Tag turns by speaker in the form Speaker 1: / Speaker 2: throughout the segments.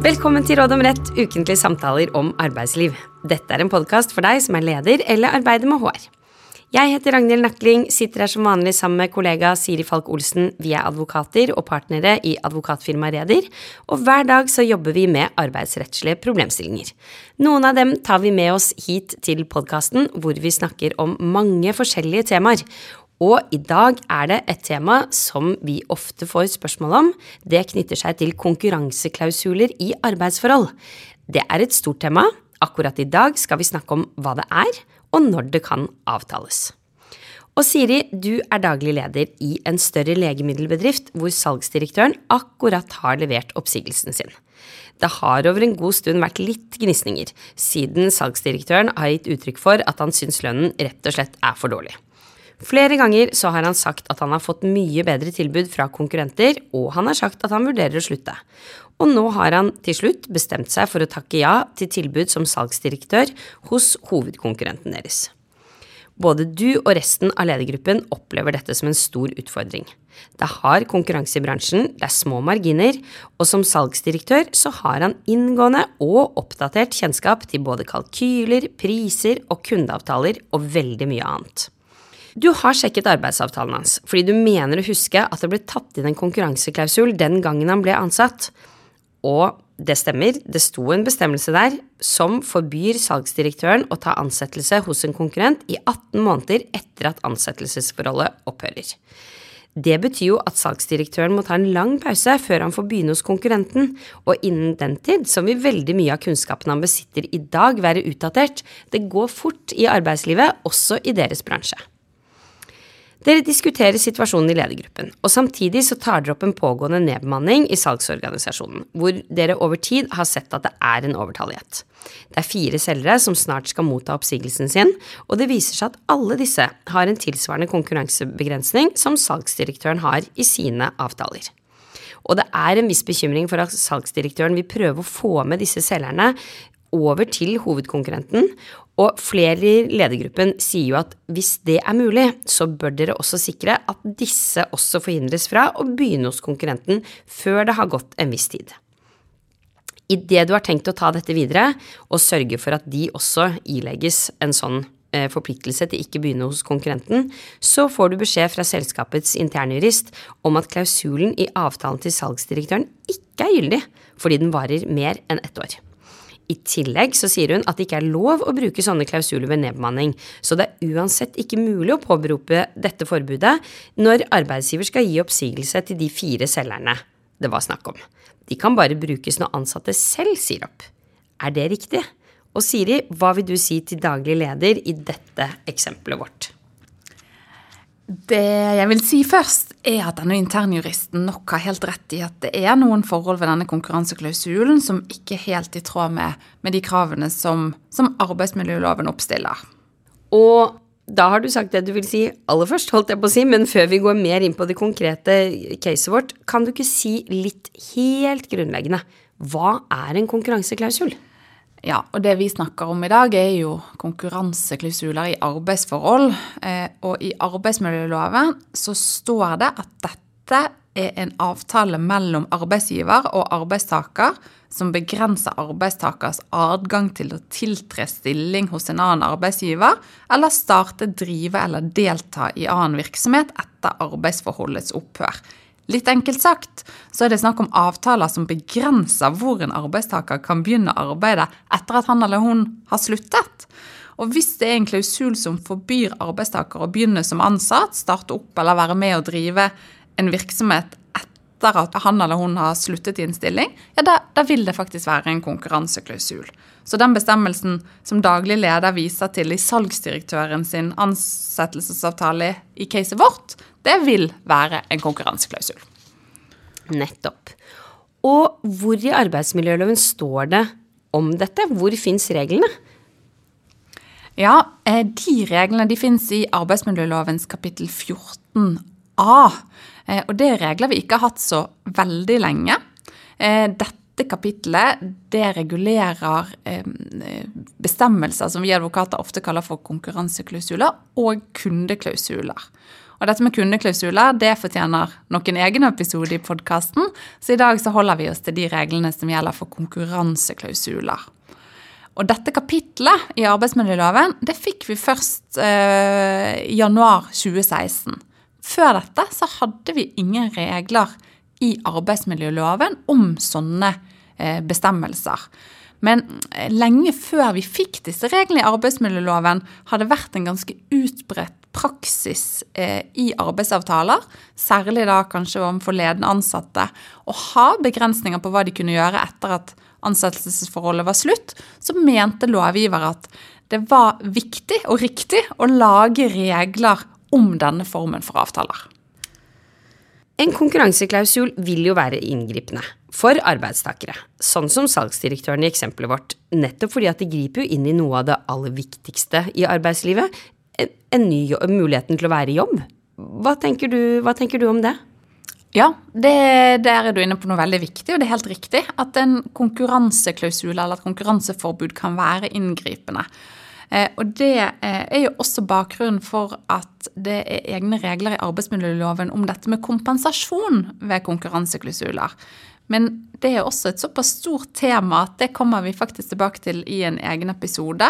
Speaker 1: Velkommen til Råd om rett, ukentlige samtaler om arbeidsliv. Dette er en podkast for deg som er leder eller arbeider med HR. Jeg heter Ragnhild Nakling, sitter her som vanlig sammen med kollega Siri Falk Olsen. Vi er advokater og partnere i advokatfirmaet Reder, og hver dag så jobber vi med arbeidsrettslige problemstillinger. Noen av dem tar vi med oss hit til podkasten, hvor vi snakker om mange forskjellige temaer. Og i dag er det et tema som vi ofte får spørsmål om. Det knytter seg til konkurranseklausuler i arbeidsforhold. Det er et stort tema. Akkurat i dag skal vi snakke om hva det er, og når det kan avtales. Og Siri, du er daglig leder i en større legemiddelbedrift hvor salgsdirektøren akkurat har levert oppsigelsen sin. Det har over en god stund vært litt gnisninger, siden salgsdirektøren har gitt uttrykk for at han syns lønnen rett og slett er for dårlig. Flere ganger så har han sagt at han har fått mye bedre tilbud fra konkurrenter, og han har sagt at han vurderer å slutte. Og nå har han til slutt bestemt seg for å takke ja til tilbud som salgsdirektør hos hovedkonkurrenten deres. Både du og resten av ledergruppen opplever dette som en stor utfordring. Det er hard konkurranse i bransjen, det er små marginer, og som salgsdirektør så har han inngående og oppdatert kjennskap til både kalkyler, priser og kundeavtaler og veldig mye annet. Du har sjekket arbeidsavtalen hans fordi du mener å huske at det ble tatt inn en konkurranseklausul den gangen han ble ansatt. Og det stemmer, det sto en bestemmelse der som forbyr salgsdirektøren å ta ansettelse hos en konkurrent i 18 måneder etter at ansettelsesforholdet opphører. Det betyr jo at salgsdirektøren må ta en lang pause før han får begynne hos konkurrenten, og innen den tid så vil veldig mye av kunnskapen han besitter i dag være utdatert. Det går fort i arbeidslivet, også i deres bransje. Dere diskuterer situasjonen i ledergruppen, og samtidig så tar dere opp en pågående nedbemanning i salgsorganisasjonen, hvor dere over tid har sett at det er en overtallighet. Det er fire selgere som snart skal motta oppsigelsen sin, og det viser seg at alle disse har en tilsvarende konkurransebegrensning som salgsdirektøren har i sine avtaler. Og det er en viss bekymring for at salgsdirektøren vil prøve å få med disse selgerne over til hovedkonkurrenten, og flere i ledergruppen sier jo at hvis det er mulig, så bør dere også sikre at disse også forhindres fra å begynne hos konkurrenten før det har gått en viss tid. Idet du har tenkt å ta dette videre, og sørge for at de også ilegges en sånn eh, forpliktelse til ikke begynne hos konkurrenten, så får du beskjed fra selskapets internjurist om at klausulen i avtalen til salgsdirektøren ikke er gyldig, fordi den varer mer enn ett år. I tillegg så sier hun at det ikke er lov å bruke sånne klausuler ved nedbemanning, så det er uansett ikke mulig å påberope dette forbudet når arbeidsgiver skal gi oppsigelse til de fire selgerne det var snakk om. De kan bare brukes når ansatte selv sier opp. Er det riktig? Og Siri, hva vil du si til daglig leder i dette eksempelet vårt?
Speaker 2: Det jeg vil si først, er at denne internjuristen nok har helt rett i at det er noen forhold ved denne konkurranseklausulen som ikke er helt i tråd med, med de kravene som, som, arbeidsmiljøloven oppstiller.
Speaker 1: Og da har du sagt det du vil si aller først, holdt jeg på å si, men før vi går mer inn på det konkrete caset vårt, kan du ikke si litt helt grunnleggende hva er en konkurranseklausul?
Speaker 2: Ja, og det vi snakker om i dag, er jo konkurranseklausuler i arbeidsforhold. Eh, og i arbeidsmiljøloven så står det at dette er en avtale mellom arbeidsgiver og arbeidstaker som begrenser arbeidstakers adgang til å tiltre stilling hos en annen arbeidsgiver, eller starte, drive eller delta i annen virksomhet etter arbeidsforholdets opphør. Litt enkelt sagt så er det snakk om avtaler som begrenser hvor en arbeidstaker kan begynne arbeidet etter at han eller hun har sluttet. Og hvis det er en klausul som forbyr arbeidstaker å begynne som ansatt, starte opp eller være med å drive en virksomhet etter at han eller hun har sluttet i en stilling, ja, da, da vil det faktisk være en konkurranseklausul. Så den bestemmelsen som daglig leder viser til i salgsdirektøren sin ansettelsesavtale i caset vårt, det vil være en konkurranseklausul.
Speaker 1: Nettopp. Og hvor i arbeidsmiljøloven står det om dette? Hvor fins reglene?
Speaker 2: Ja, eh, de reglene de fins i arbeidsmiljølovens kapittel 14a. Eh, og det er regler vi ikke har hatt så veldig lenge. Eh, dette kapittelet det regulerer bestemmelser som vi advokater ofte kaller for konkurranseklausuler, og kundeklausuler. Og dette med kundeklausuler det fortjener nok en egen episode i podkasten, så i dag så holder vi oss til de reglene som gjelder for konkurranseklausuler. Og dette kapitlet i arbeidsmiljøloven det fikk vi først eh, i januar 2016. Før dette så hadde vi ingen regler i arbeidsmiljøloven om sånne eh, bestemmelser. Men eh, lenge før vi fikk disse reglene i arbeidsmiljøloven, har det vært en ganske utbredt praksis eh, i arbeidsavtaler, særlig da kanskje overfor ledende ansatte, å ha begrensninger på hva de kunne gjøre etter at ansettelsesforholdet var slutt, så mente lovgiver at det var viktig og riktig å lage regler om denne formen for avtaler.
Speaker 1: En konkurranseklausul vil jo være inngripende for arbeidstakere, sånn som salgsdirektøren i eksempelet vårt, nettopp fordi at det griper jo inn i noe av det aller viktigste i arbeidslivet, en ny muligheten til å være i jobb. Hva tenker du, hva tenker du om det?
Speaker 2: Ja, det, der er du inne på noe veldig viktig, og det er helt riktig at en konkurranseklausul eller et konkurranseforbud kan være inngripende. Eh, og det eh, er jo også bakgrunnen for at det er egne regler i arbeidsmiljøloven om dette med kompensasjon ved konkurranseklausuler. Men det er også et såpass stort tema at det kommer vi faktisk tilbake til i en egen episode.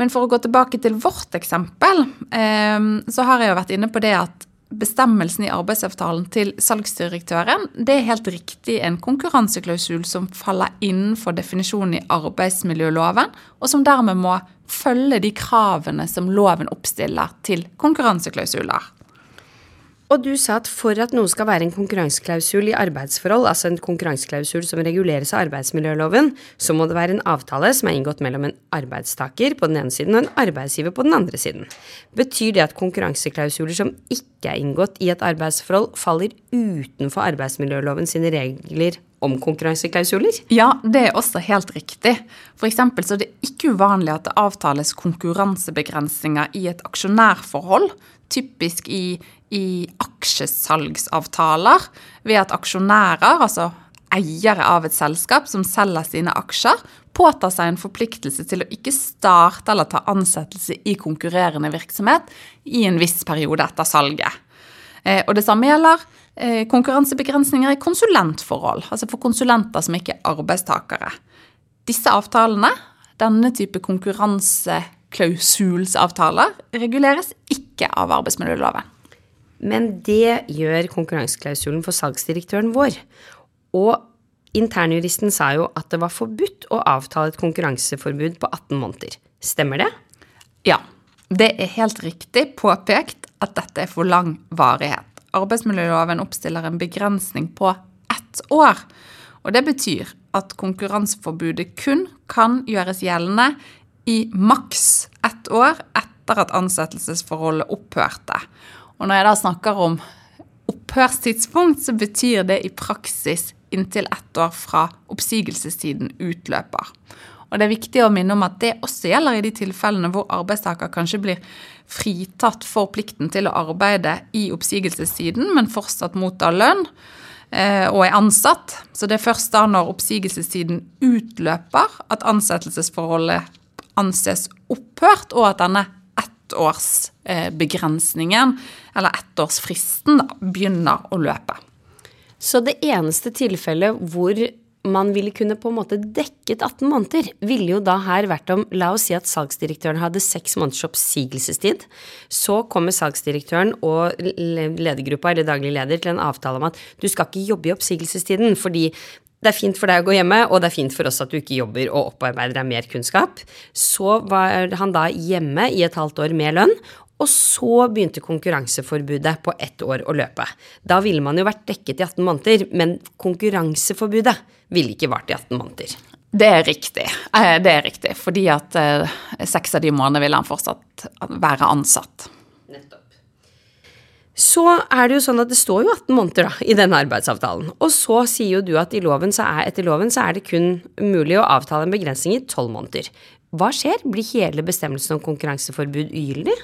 Speaker 2: Men for å gå tilbake til vårt eksempel, eh, så har jeg jo vært inne på det at bestemmelsen i arbeidsavtalen til salgsdirektøren, det er helt riktig en konkurranseklausul som faller innenfor definisjonen i arbeidsmiljøloven, og som dermed må følge de kravene som loven oppstiller til konkurranseklausuler.
Speaker 1: Og du sa at for at noe skal være en konkurranseklausul i arbeidsforhold, altså en konkurranseklausul som reguleres av arbeidsmiljøloven, så må det være en avtale som er inngått mellom en arbeidstaker på den ene siden og en arbeidsgiver på den andre siden. Betyr det at konkurranseklausuler som ikke er inngått i et arbeidsforhold, faller utenfor arbeidsmiljøloven sine regler om konkurranseklausuler?
Speaker 2: Ja, det er også helt riktig. Eksempel så er det ikke uvanlig at det avtales konkurransebegrensninger i et aksjonærforhold, typisk i, i aksjesalgsavtaler, ved at aksjonærer, altså eiere av et selskap som selger sine aksjer, påtar seg en forpliktelse til å ikke starte eller ta ansettelse i konkurrerende virksomhet i en viss periode etter salget. Eh, og det samme gjelder eh, konkurransebegrensninger i konsulentforhold, altså for konsulenter som ikke er arbeidstakere. Disse avtalene, denne type konkurranseklausulsavtaler, reguleres ikke av arbeidsmiljøloven.
Speaker 1: Men det gjør konkurranseklausulen for salgsdirektøren vår. Og internjuristen sa jo at det var forbudt å avtale et konkurranseforbud på 18 måneder. Stemmer det?
Speaker 2: Ja. Det er helt riktig påpekt at dette er for lang varighet. Arbeidsmiljøloven oppstiller en begrensning på ett år. Og det betyr at konkurranseforbudet kun kan gjøres gjeldende i maks ett år etter at ansettelsesforholdet opphørte. Og når jeg da snakker om opphørstidspunkt, så betyr det i praksis inntil ett år fra oppsigelsestiden utløper. Og det er viktig å minne om at det også gjelder i de tilfellene hvor arbeidstaker kanskje blir fritatt for plikten til å arbeide i oppsigelsestiden, men fortsatt mottar lønn eh, og er ansatt. Så det er først da når oppsigelsestiden utløper at ansettelsesforholdet anses opphørt, og at denne ettårsbegrensningen, eller ettårsfristen, begynner å løpe.
Speaker 1: Så det eneste tilfellet hvor man ville kunne på en måte dekket 18 måneder, ville jo da her vært om La oss si at salgsdirektøren hadde seks måneders oppsigelsestid. Så kommer salgsdirektøren og ledergruppa eller daglig leder til en avtale om at du skal ikke jobbe i oppsigelsestiden fordi det er fint for deg å gå hjemme, og det er fint for oss at du ikke jobber og opparbeider deg mer kunnskap. Så var han da hjemme i et halvt år med lønn, og så begynte konkurranseforbudet på ett år å løpe. Da ville man jo vært dekket i 18 måneder, men konkurranseforbudet ville ikke vart i 18 måneder.
Speaker 2: Det er riktig. Eh, det er riktig, fordi at eh, seks av de månedene ville han fortsatt være ansatt.
Speaker 1: Nettopp. Så er det jo sånn at det står jo 18 måneder da, i denne arbeidsavtalen. Og så sier jo du at loven er, etter loven så er det kun mulig å avtale en begrensning i 12 måneder. Hva skjer? Blir hele bestemmelsen om konkurranseforbud ugyldig?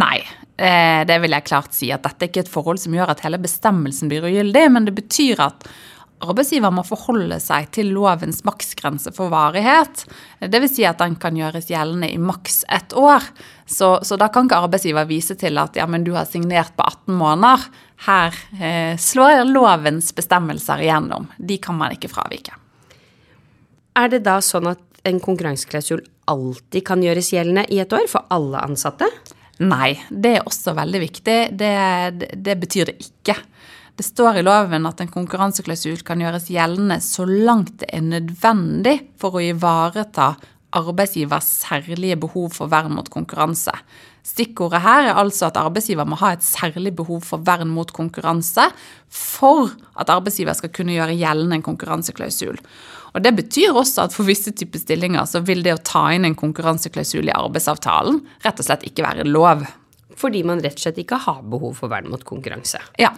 Speaker 2: Nei, det vil jeg klart si. At dette er ikke et forhold som gjør at hele bestemmelsen blir ugyldig, men det betyr at arbeidsgiver må forholde seg til lovens maksgrense for varighet. Dvs. Si at den kan gjøres gjeldende i maks ett år. Så, så, da kan ikke arbeidsgiver vise til at ja, men du har signert på 18 måneder. Her eh, slår lovens bestemmelser igjennom. De kan man ikke fravike.
Speaker 1: Er det da sånn at en konkurranseklausul alltid kan gjøres gjeldende i et år for alle ansatte?
Speaker 2: Nei, det er også veldig viktig. Det, det betyr det ikke. Det står i loven at en konkurranseklausul kan gjøres gjeldende så langt det er nødvendig for å ivareta arbeidsgivers særlige behov for vern mot konkurranse. Stikkordet her er altså at arbeidsgiver må ha et særlig behov for vern mot konkurranse for at arbeidsgiver skal kunne gjøre gjeldende en konkurranseklausul. Og Det betyr også at for visse typer stillinger så vil det å ta inn en konkurranseklausul i arbeidsavtalen rett og slett ikke være lov.
Speaker 1: Fordi man rett og slett ikke har behov for vern mot konkurranse.
Speaker 2: Ja.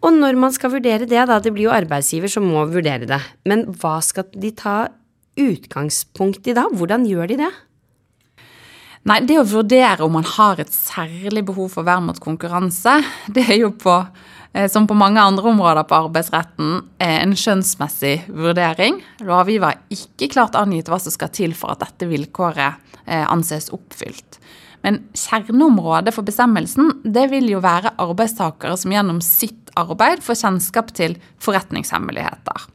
Speaker 1: Og når man skal vurdere det, da, det blir jo arbeidsgiver som må vurdere det, men hva skal de ta utgangspunkt i da? Hvordan gjør de det?
Speaker 2: Nei, det å vurdere om man har et særlig behov for vern mot konkurranse, det er jo på Eh, som på mange andre områder på arbeidsretten, er en skjønnsmessig vurdering. Lovgiver har ikke klart angitt hva som skal til for at dette vilkåret eh, anses oppfylt. Men kjerneområdet for bestemmelsen det vil jo være arbeidstakere som gjennom arbeid får kjennskap til forretningshemmeligheter.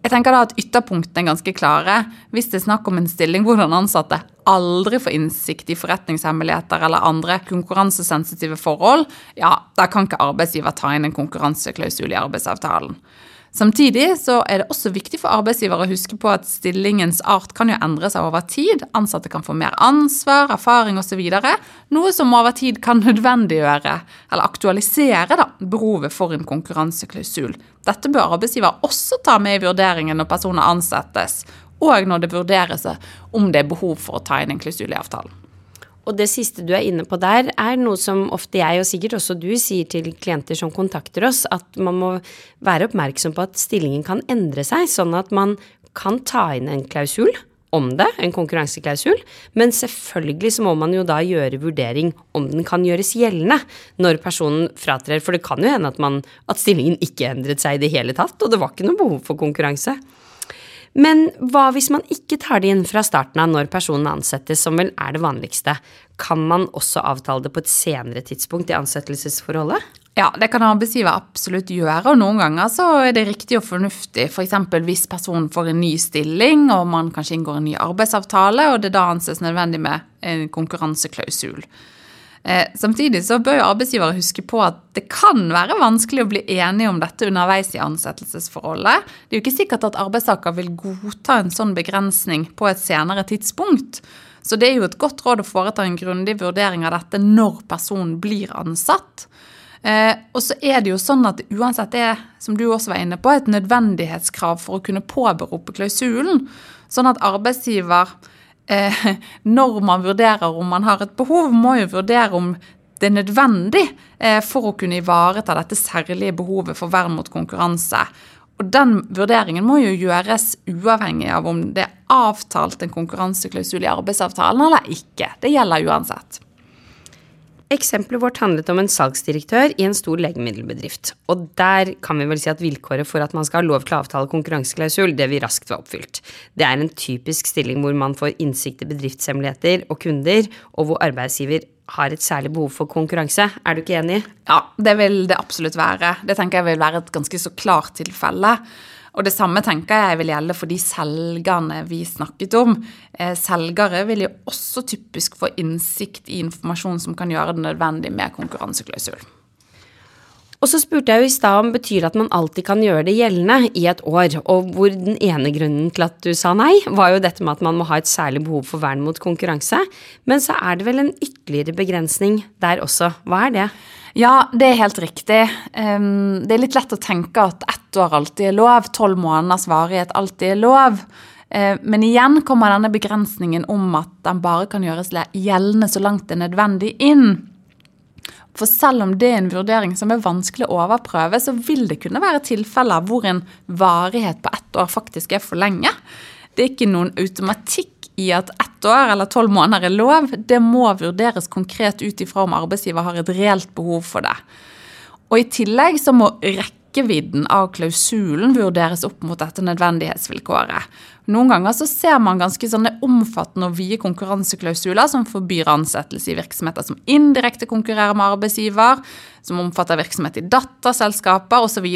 Speaker 2: Jeg tenker da at Ytterpunktene er ganske klare. Hvis det er snakk om en stilling hvor den ansatte aldri får innsikt i forretningshemmeligheter eller andre konkurransesensitive forhold, ja, da kan ikke arbeidsgiver ta inn en konkurranseklausul i arbeidsavtalen. Samtidig så er det også viktig for arbeidsgiver å huske på at stillingens art kan jo endre seg over tid. Ansatte kan få mer ansvar, erfaring osv. Noe som over tid kan nødvendiggjøre eller aktualisere da, behovet for en konkurranseklausul. Dette bør arbeidsgiver også ta med i vurderingen når personer ansettes, og når det vurderes om det er behov for å ta inn en klausul i avtalen.
Speaker 1: Og det siste du er inne på der, er noe som ofte jeg, og sikkert også du, sier til klienter som kontakter oss, at man må være oppmerksom på at stillingen kan endre seg, sånn at man kan ta inn en klausul om det, en konkurranseklausul, men selvfølgelig så må man jo da gjøre vurdering om den kan gjøres gjeldende når personen fratrer, for det kan jo hende at, man, at stillingen ikke endret seg i det hele tatt, og det var ikke noe behov for konkurranse. Men hva hvis man ikke tar det inn fra starten av når personen ansettes, som vel er det vanligste? Kan man også avtale det på et senere tidspunkt i ansettelsesforholdet?
Speaker 2: Ja, det kan arbeidsgiver absolutt gjøre, og noen ganger så er det riktig og fornuftig. F.eks. For hvis personen får en ny stilling, og man kanskje inngår en ny arbeidsavtale, og det da anses nødvendig med en konkurranseklausul. Eh, samtidig så bør jo arbeidsgivere huske på at det kan være vanskelig å bli enige om dette underveis i ansettelsesforholdet. Det er jo ikke sikkert at arbeidstaker vil godta en sånn begrensning på et senere tidspunkt. Så det er jo et godt råd å foreta en grundig vurdering av dette når personen blir ansatt. Eh, og så er det jo sånn at det uansett er, som du også var inne på, et nødvendighetskrav for å kunne påberope klausulen. Sånn at arbeidsgiver eh, når man vurderer om man har et behov, må jo vurdere om det er nødvendig eh, for å kunne ivareta dette særlige behovet for vern mot konkurranse. Og Den vurderingen må jo gjøres uavhengig av om det er avtalt en konkurranseklausul i arbeidsavtalen eller ikke. Det gjelder uansett.
Speaker 1: Eksempelet vårt handlet om en salgsdirektør i en stor legemiddelbedrift. Og der kan vi vel si at vilkåret for at man skal ha lov til å avtale konkurranseklausul, det vil raskt være oppfylt. Det er en typisk stilling hvor man får innsikt i bedriftshemmeligheter og kunder, og hvor arbeidsgiver har et særlig behov for konkurranse. Er du ikke enig?
Speaker 2: Ja, det vil det absolutt være. Det tenker jeg vil være et ganske så klart tilfelle. Og det samme tenker jeg vil gjelde for de selgerne vi snakket om. Eh, selgere vil jo også typisk få innsikt i informasjon som kan gjøre det nødvendig med konkurranseklausul.
Speaker 1: Og så spurte jeg jo i stad om betyr at man alltid kan gjøre det gjeldende i et år, og hvor den ene grunnen til at du sa nei, var jo dette med at man må ha et særlig behov for vern mot konkurranse. Men så er det vel en ytterligere begrensning der også. Hva er det?
Speaker 2: Ja, det er helt riktig. Det er litt lett å tenke at ett år alltid er lov, tolv måneders varighet alltid er lov. Eh, men igjen kommer denne begrensningen om at den bare kan gjøres gjeldende så langt det er nødvendig inn. For selv om det er en vurdering som er vanskelig å overprøve, så vil det kunne være tilfeller hvor en varighet på ett år faktisk er for lenge. Det er ikke noen automatikk i at ett år eller tolv måneder er lov, det må vurderes konkret ut ifra om arbeidsgiver har et reelt behov for det. Og I tillegg så må rekkevidden av klausulen vurderes opp mot dette nødvendighetsvilkåret. Noen ganger så ser man ganske sånne omfattende og vide konkurranseklausuler som forbyr ansettelse i virksomheter som indirekte konkurrerer med arbeidsgiver, som omfatter virksomhet i datterselskaper osv.,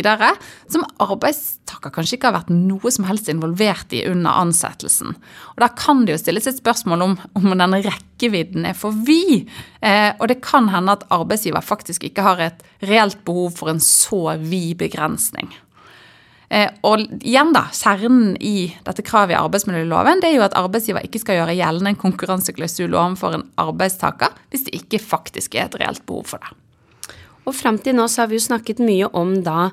Speaker 2: som arbeidstaker kanskje ikke har vært noe som helst involvert i under ansettelsen. Og Da kan det jo stilles et spørsmål om, om denne rekkevidden er for vid. Eh, og det kan hende at arbeidsgiver faktisk ikke har et reelt behov for en så vid begrensning. Eh, og igjen da, Kjernen i dette kravet i arbeidsmiljøloven det er jo at arbeidsgiver ikke skal gjøre gjeldende en konkurranseklausul overfor en arbeidstaker hvis det ikke faktisk er et reelt behov for det.
Speaker 1: Og Fram til nå så har vi jo snakket mye om da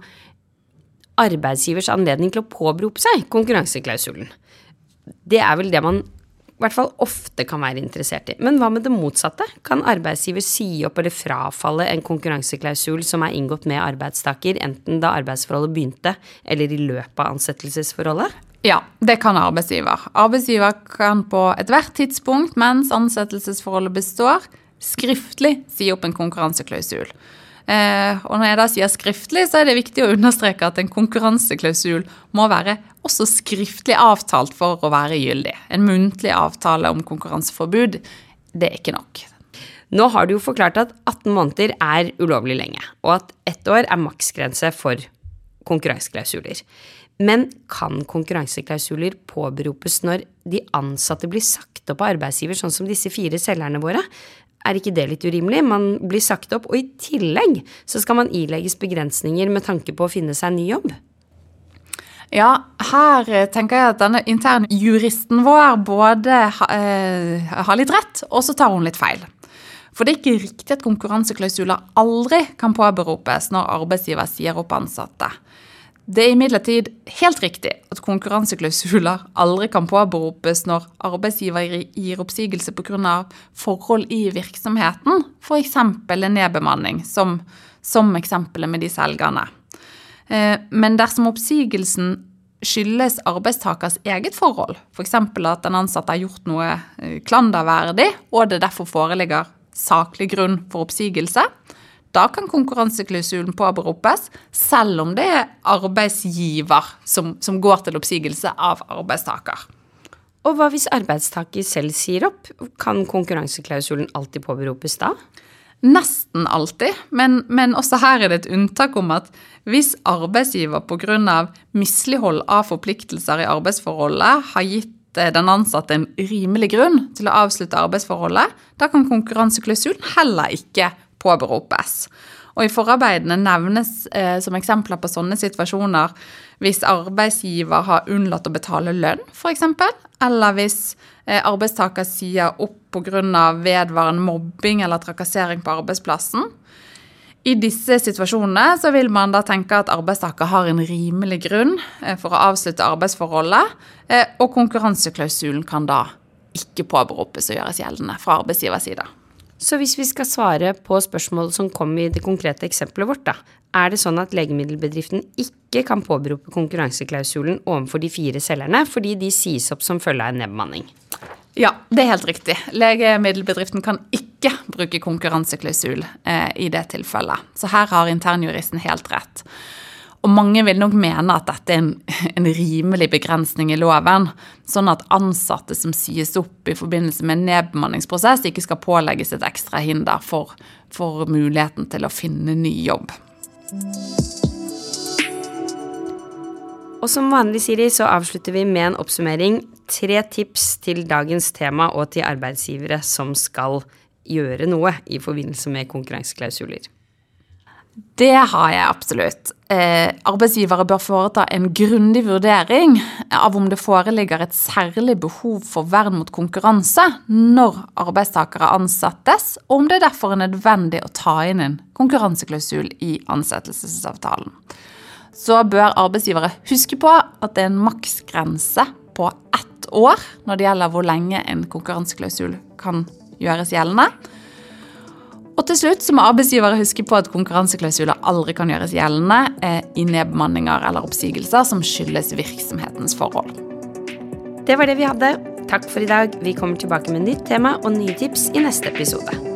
Speaker 1: arbeidsgivers anledning til å påberope seg konkurranseklausulen. Det er vel det man i hvert fall ofte kan være interessert i. Men hva med det motsatte? Kan arbeidsgiver si opp eller frafalle en konkurranseklausul som er inngått med arbeidstaker, enten da arbeidsforholdet begynte eller i løpet av ansettelsesforholdet?
Speaker 2: Ja, det kan arbeidsgiver. Arbeidsgiver kan på ethvert tidspunkt mens ansettelsesforholdet består, skriftlig si opp en konkurranseklausul. Eh, og når jeg da sier skriftlig, så er det viktig å understreke at en konkurranseklausul må være også skriftlig avtalt for å være gyldig. En muntlig avtale om konkurranseforbud, det er ikke nok.
Speaker 1: Nå har du jo forklart at 18 måneder er ulovlig lenge, og at ett år er maksgrense for konkurranseklausuler. Men kan konkurranseklausuler påberopes når de ansatte blir sagt opp av arbeidsgiver, sånn som disse fire selgerne våre? Er ikke det litt urimelig? Man blir sagt opp, og i tillegg så skal man ilegges begrensninger med tanke på å finne seg en ny jobb.
Speaker 2: Ja, her eh, tenker jeg at denne interne juristen vår både eh, har litt rett, og så tar hun litt feil. For det er ikke riktig at konkurranseklausuler aldri kan påberopes når arbeidsgiver sier opp ansatte. Det er imidlertid helt riktig at konkurranseklausuler aldri kan påberopes når arbeidsgiver gir oppsigelse pga. forhold i virksomheten, f.eks. en nedbemanning, som, som eksempelet med de selgerne. Eh, men dersom oppsigelsen skyldes arbeidstakers eget forhold, f.eks. For at den ansatte har gjort noe eh, klanderverdig, og det derfor foreligger saklig grunn for oppsigelse, da kan konkurranseklausulen påberopes, selv om det er arbeidsgiver som, som går til oppsigelse av arbeidstaker.
Speaker 1: Og hva hvis arbeidstaker selv sier opp? Kan konkurranseklausulen alltid påberopes da?
Speaker 2: Nesten alltid, men, men, også her er det et unntak om at hvis arbeidsgiver pga. mislighold av forpliktelser i arbeidsforholdet har gitt eh, den ansatte en rimelig grunn til å avslutte arbeidsforholdet, da kan konkurranseklausulen heller ikke påberopes. Og I forarbeidene nevnes eh, som eksempler på sånne situasjoner hvis arbeidsgiver har unnlatt å betale lønn, f.eks., eller hvis eh, arbeidstaker sier opp pga. vedvarende mobbing eller trakassering på arbeidsplassen. I disse situasjonene så vil man da tenke at arbeidstaker har en rimelig grunn eh, for å avslutte arbeidsforholdet, eh, og konkurranseklausulen kan da ikke påberopes og gjøres gjeldende fra arbeidsgivers side.
Speaker 1: Så hvis vi skal svare på spørsmålet som kom i det konkrete eksempelet vårt, da, er det sånn at legemiddelbedriften ikke kan påberope konkurranseklausulen overfor de fire selgerne fordi de sies opp som følge av en nedbemanning?
Speaker 2: Ja, det er helt riktig. Legemiddelbedriften kan ikke bruke konkurranseklausul eh, i det tilfellet. Så her har internjuristen helt rett. Og mange vil nok mene at dette er en, en, rimelig begrensning i loven, sånn at ansatte som sies opp i forbindelse med en nedbemanningsprosess, ikke skal pålegges et ekstra hinder for, for muligheten til å finne ny jobb.
Speaker 1: Og som vanlig, Siri, så avslutter vi med en oppsummering. Tre tips til dagens tema og til arbeidsgivere som skal gjøre noe i forbindelse med konkurranseklausuler.
Speaker 2: Det har jeg absolutt. Eh, arbeidsgivere bør foreta en grundig vurdering av om det foreligger et særlig behov for vern mot konkurranse når arbeidstakere ansettes, og om det derfor er nødvendig å ta inn en konkurranseklausul i ansettelsesavtalen. Så bør arbeidsgivere huske på at det er en maksgrense på ett år når det gjelder hvor lenge en konkurranseklausul kan gjøres gjeldende. Og til slutt så må arbeidsgivere huske på at konkurranseklausuler aldri kan gjøres gjeldende eh, i nedbemanninger eller oppsigelser som skyldes virksomhetens forhold.
Speaker 1: Det var det vi hadde. Takk for i dag. Vi kommer tilbake med nytt tema og nye tips i neste episode.